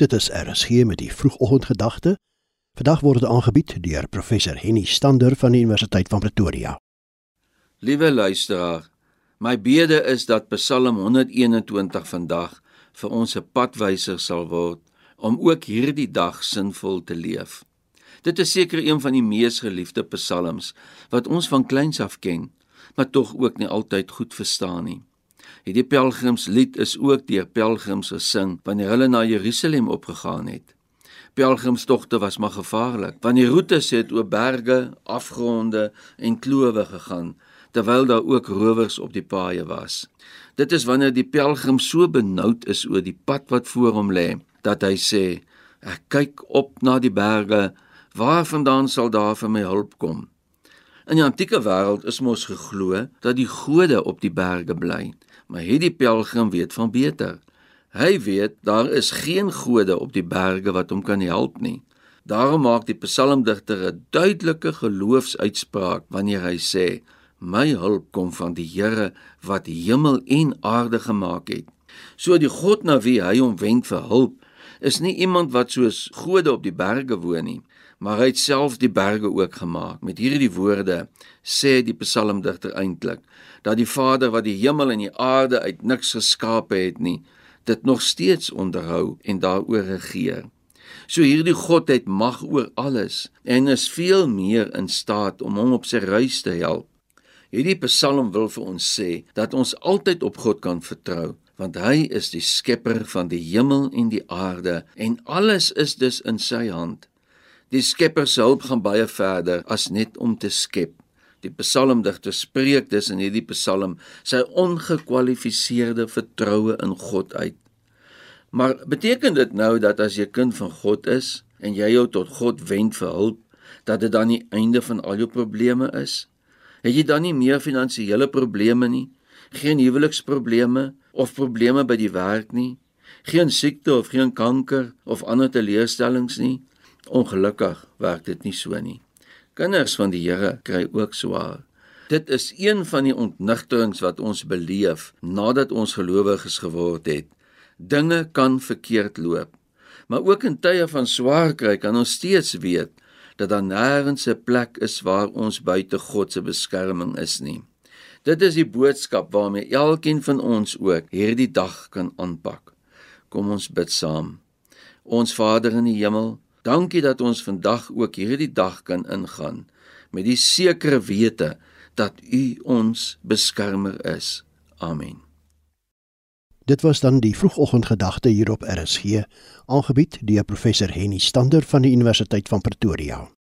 Dit is RSG met die vroegoggendgedagte. Vandag word dit aangebied deur professor Henny Stander van die Universiteit van Pretoria. Liewe luisteraar, my bede is dat Psalm 121 vandag vir ons 'n padwyser sal word om ook hierdie dag sinvol te leef. Dit is seker een van die mees geliefde psalms wat ons van kleins af ken, maar tog ook nie altyd goed verstaan nie. Hierdie pelgrimslied is ook deur pelgrims gesing wanneer hulle na Jerusalem opgegaan het. Pelgrimstogte was maar gevaarlik, want die roetes het oor berge, afgronde en klowe gegaan, terwyl daar ook rowers op die paaie was. Dit is wanneer die pelgrim so benoud is oor die pad wat voor hom lê, dat hy sê: "Ek kyk op na die berge, waarvandaan sal daar vir my hulp kom?" In die antieke wêreld is mos geglo dat die gode op die berge bly maar hierdie pelgrim weet van beter. Hy weet daar is geen gode op die berge wat hom kan help nie. Daarom maak die psalmdigter 'n duidelike geloofsuitspraak wanneer hy sê: "My hulp kom van die Here wat hemel en aarde gemaak het." So die God na wie hy hom wend vir hulp, is nie iemand wat soos gode op die berge woon nie, maar hy het self die berge ook gemaak. Met hierdie woorde sê die psalmdigter eintlik dat die Vader wat die hemel en die aarde uit niks geskape het nie, dit nog steeds onderhou en daaroor regeer. So hierdie God het mag oor alles en is veel meer in staat om hom op sy reis te help. Hierdie Psalm wil vir ons sê dat ons altyd op God kan vertrou, want hy is die skepper van die hemel en die aarde en alles is dus in sy hand. Die Skepper se hulp gaan baie verder as net om te skep. Die psalmdigter spreek dus in hierdie psalm sy ongekwalifiseerde vertroue in God uit. Maar beteken dit nou dat as jy kind van God is en jy jou tot God wend vir hulp, dat dit dan die einde van al jou probleme is? Het jy dan nie meer finansiële probleme nie? Geen huweliksprobleme of probleme by die werk nie? Geen siekte of geen kanker of ander teleurstellings nie? Ongelukkig werk dit nie so nie. Kinders van die Here kry ook swaar. Dit is een van die ontnigterings wat ons beleef nadat ons gelowiges geword het. Dinge kan verkeerd loop. Maar ook in tye van swaar kry kan ons steeds weet dat daar nêrens 'n plek is waar ons buite God se beskerming is nie. Dit is die boodskap waarmee elkeen van ons ook hierdie dag kan aanpak. Kom ons bid saam. Ons Vader in die hemel, Dankie dat ons vandag ook hierdie dag kan ingaan met die sekere wete dat U ons beskermer is. Amen. Dit was dan die vroegoggendgedagte hier op RSG, aangebied deur professor Henny Stander van die Universiteit van Pretoria.